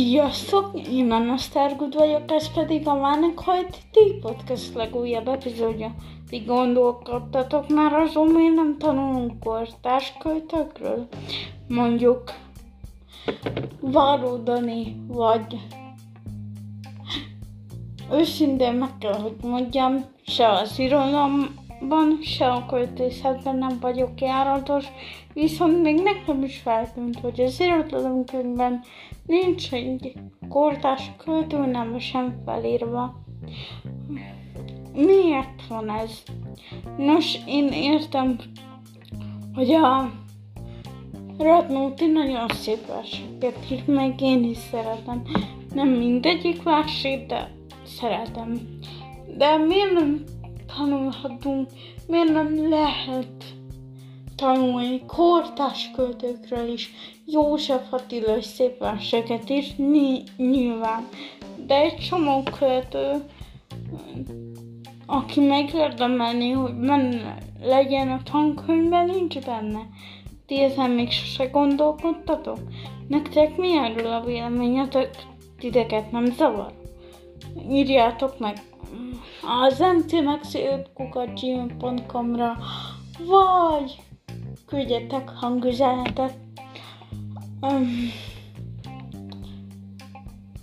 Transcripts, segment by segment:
Sziasztok! Én Anna Stargood vagyok, ez pedig a Vánek Hajti Podcast legújabb epizódja. Ti gondolkodtatok már azon, miért nem tanulunk kortárs költökről? Mondjuk Varudani vagy őszintén meg kell, hogy mondjam, se az irodalomban, se a költészetben nem vagyok járatos, viszont még nekem is feltűnt, hogy az irodalomkönyvben nincs egy kortás költő nem sem felírva. Miért van ez? Nos, én értem, hogy a Radnóti nagyon szép verseket írt, meg én is szeretem. Nem mindegyik versét, de szeretem. De miért nem tanulhatunk, miért nem lehet tanulni kortás költőkről is. József Attila is szép verseket írt, nyilván. De egy csomó költő, aki megérdemelni, hogy benne legyen a tankönyvben, nincs benne. Ti ezen még sose gondolkodtatok? Nektek mi erről a véleményetek? Titeket nem zavar? Írjátok meg az mtmaxi5.gmail.com-ra, vagy küldjetek hangüzenetet. Um,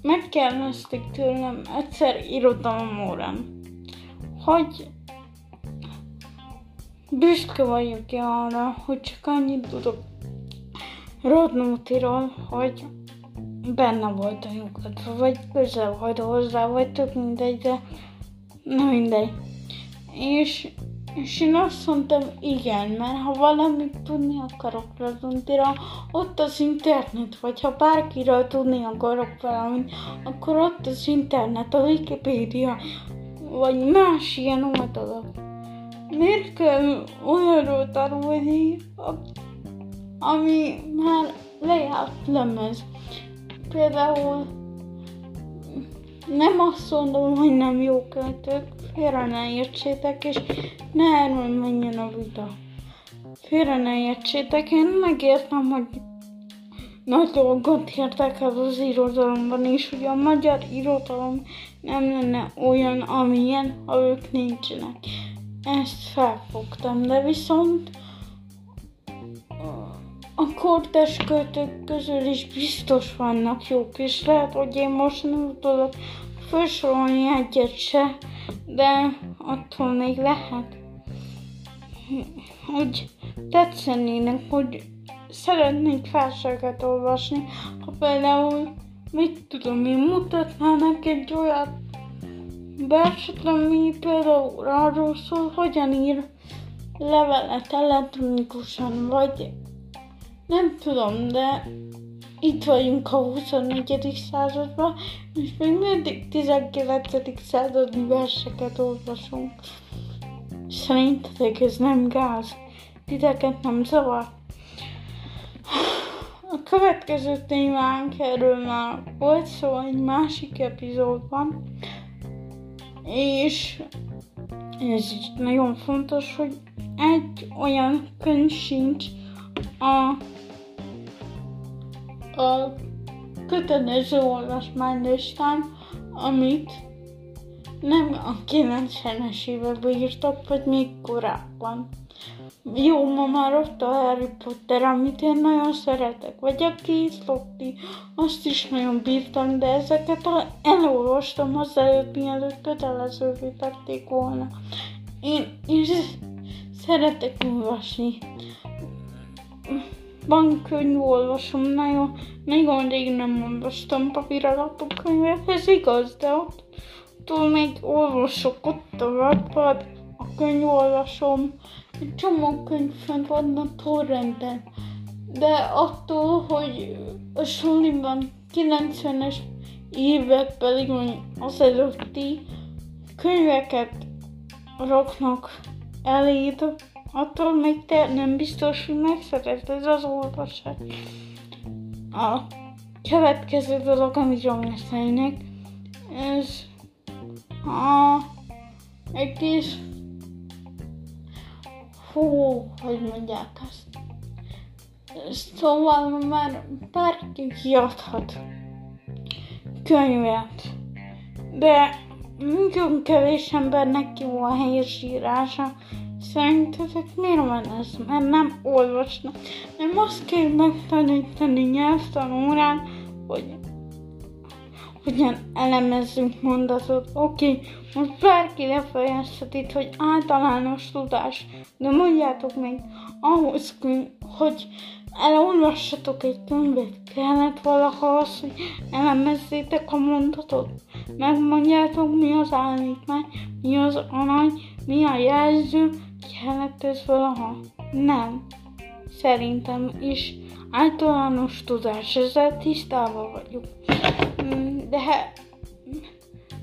megkérdezték tőlem egyszer irodalom órán, hogy büszke vagyok-e arra, hogy csak annyit tudok Rodnótiról, hogy benne volt a nyugatva, vagy közel volt hozzá, vagy tök mindegy, de nem mindegy. És és én azt mondtam, igen, mert ha valamit tudni akarok Razuntira, ott az internet, vagy ha bárkiről tudni akarok valamit, akkor ott az internet, a Wikipedia, vagy más ilyen oldalak. Miért kell olyanról tanulni, ami már lejárt lemez? Például nem azt mondom, hogy nem jó költők, félre ne értsétek, és ne erről menjen a vita. Félre ne értsétek, én megértem, hogy nagy dolgot értek el az irodalomban is, hogy a magyar irodalom nem lenne olyan, amilyen, ha ők nincsenek. Ezt felfogtam, de viszont kortes költők közül is biztos vannak jók, és lehet, hogy én most nem tudok felsorolni egyet se, de attól még lehet, hogy tetszenének, hogy szeretnék verseget olvasni, ha például, mit tudom én, mutatnának egy olyan verset, ami például arról szól, hogyan ír levelet elektronikusan, vagy nem tudom, de itt vagyunk a 24. században, és még mindig 19. századi verseket olvasunk. Szerintetek ez nem gáz? Titeket nem zavar? A következő témánk, erről már volt szó egy másik epizódban, és ez is nagyon fontos, hogy egy olyan könyv sincs a a kötelező olvasmánylistán, amit nem a 90-es években írtak, vagy még korábban. Jó, ma már ott a Harry Potter, amit én nagyon szeretek, vagy a Készlokti, azt is nagyon bírtam, de ezeket elolvastam azelőtt, mielőtt kötelezővé tették volna. Én, én szeretek olvasni van könyvolvasom, nagyon, nagyon rég nem olvastam papíralapú könyvet, ez igaz, de ott, ott még olvasok ott a Wattpad, a könyvolvasom, egy csomó könyv fent van a torrenten, de attól, hogy a suliban 90-es évek pedig az előtti könyveket raknak eléd, attól még te nem biztos, hogy megszerezed az olvasást. A következő dolog, amiről beszélnek, ez a egész hú, hogy mondják azt. Szóval már bárki kiadhat könyvet. De nagyon kevés embernek jó a helyesírása. Szerintetek miért van ez? Mert nem olvasnak. Nem azt kell megtanítani nyelvtanórán, hogy hogyan elemezzünk mondatot. Oké, most bárki lefejezhet itt, hogy általános tudás, de mondjátok meg, ahhoz, hogy elolvassatok egy könyvet, kellett valaha az, hogy elemezzétek a mondatot. Megmondjátok, mi az állítmány, mi az arany, mi a jelző, kellett ez valaha? Nem. Szerintem is általános tudás, ezzel tisztában vagyok. Mm, de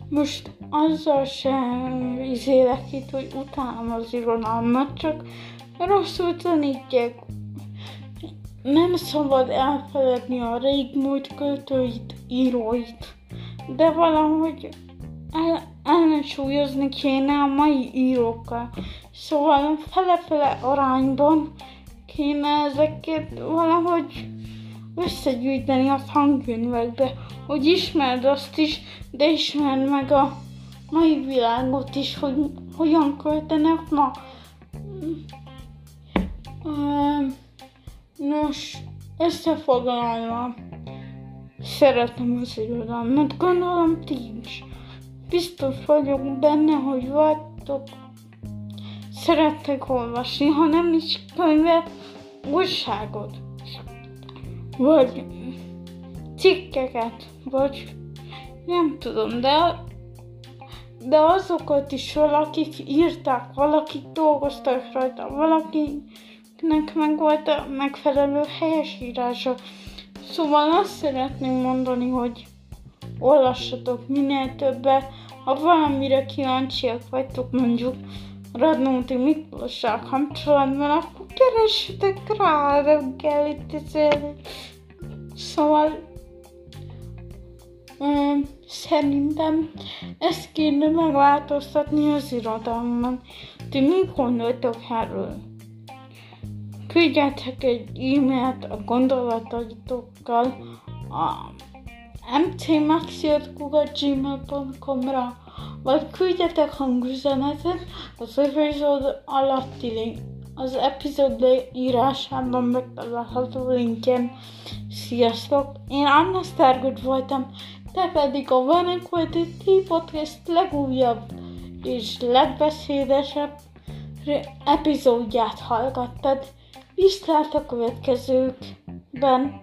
most azzal sem izélek itt, hogy utálom az irodalmat, csak rosszul tanítják. Nem szabad elfeledni a régmúlt költőit, íróit, de valahogy el, ellensúlyozni kéne a mai írókkal. Szóval fele-fele arányban kéne ezeket valahogy összegyűjteni a tankönyvekbe, hogy ismerd azt is, de ismerd meg a mai világot is, hogy hogyan költenek ma. Nos, összefoglalva, szeretem az irodalmat, gondolom ti is. Biztos vagyok benne, hogy vagytok, szerettek olvasni, ha nem is könyvet, újságot, vagy cikkeket, vagy nem tudom, de, de azokat is valakik írták, valakik dolgoztak rajta, valakinek meg volt a megfelelő helyesírása. Szóval azt szeretném mondani, hogy olvassatok minél többet, ha valamire kíváncsiak vagytok, mondjuk Radnóti Miklossal kapcsolatban, akkor keressetek rá reggelit, Szóval um, szerintem ezt kéne megváltoztatni az irodalomban. Ti mit gondoltok erről? Küldjetek egy e-mailt a gondolataitokkal a mcmaxiot.gmail.com-ra vagy küldjetek hangüzenetet az epizód alatti link, az epizód leírásában megtalálható linken. Sziasztok! Én Anna Stargood voltam, te pedig a Van Equity Podcast legújabb és legbeszédesebb epizódját hallgattad. Viszlát a következőkben!